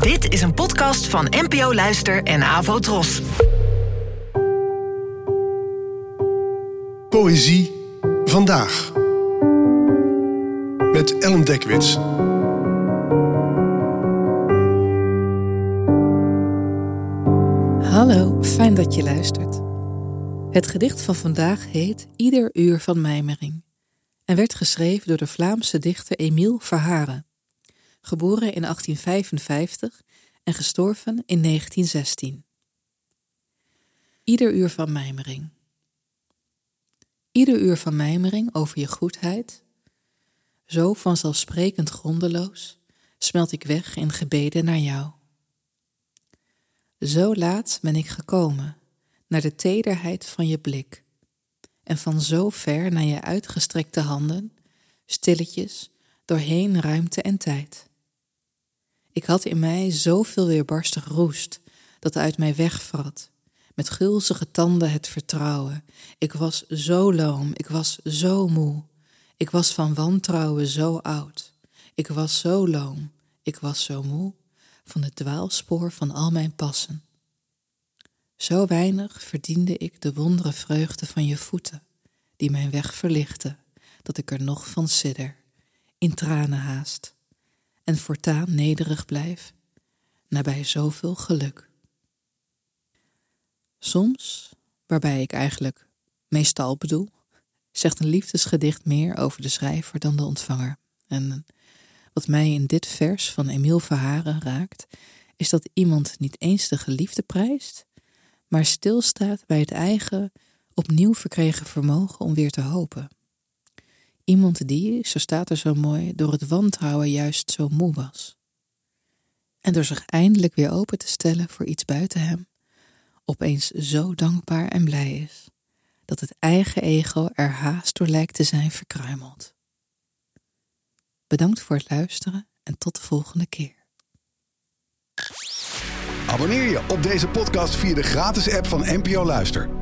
Dit is een podcast van NPO Luister en Avo Tros. Poëzie vandaag. Met Ellen Dekwits. Hallo, fijn dat je luistert. Het gedicht van vandaag heet Ieder uur van mijmering en werd geschreven door de Vlaamse dichter Emiel Verharen, geboren in 1855 en gestorven in 1916. Ieder uur van mijmering. Ieder uur van mijmering over je goedheid, zo vanzelfsprekend grondeloos, smelt ik weg in gebeden naar jou. Zo laat ben ik gekomen naar de tederheid van je blik en van zo ver naar je uitgestrekte handen, stilletjes doorheen ruimte en tijd. Ik had in mij zoveel weerbarstig roest dat uit mij wegvrat, met gulzige tanden het vertrouwen. Ik was zo loom, ik was zo moe, ik was van wantrouwen zo oud. Ik was zo loom, ik was zo moe van het dwaalspoor van al mijn passen. Zo weinig verdiende ik de wondere vreugde van je voeten, die mijn weg verlichten, dat ik er nog van sidder, in tranen haast, en voortaan nederig blijf, nabij zoveel geluk. Soms, waarbij ik eigenlijk meestal bedoel, zegt een liefdesgedicht meer over de schrijver dan de ontvanger. En wat mij in dit vers van Emiel Verharen raakt, is dat iemand niet eens de geliefde prijst, maar stilstaat bij het eigen opnieuw verkregen vermogen om weer te hopen. Iemand die, zo staat er zo mooi, door het wantrouwen juist zo moe was. En door zich eindelijk weer open te stellen voor iets buiten hem, opeens zo dankbaar en blij is, dat het eigen ego er haast door lijkt te zijn verkruimeld. Bedankt voor het luisteren en tot de volgende keer. Abonneer je op deze podcast via de gratis app van NPO Luister.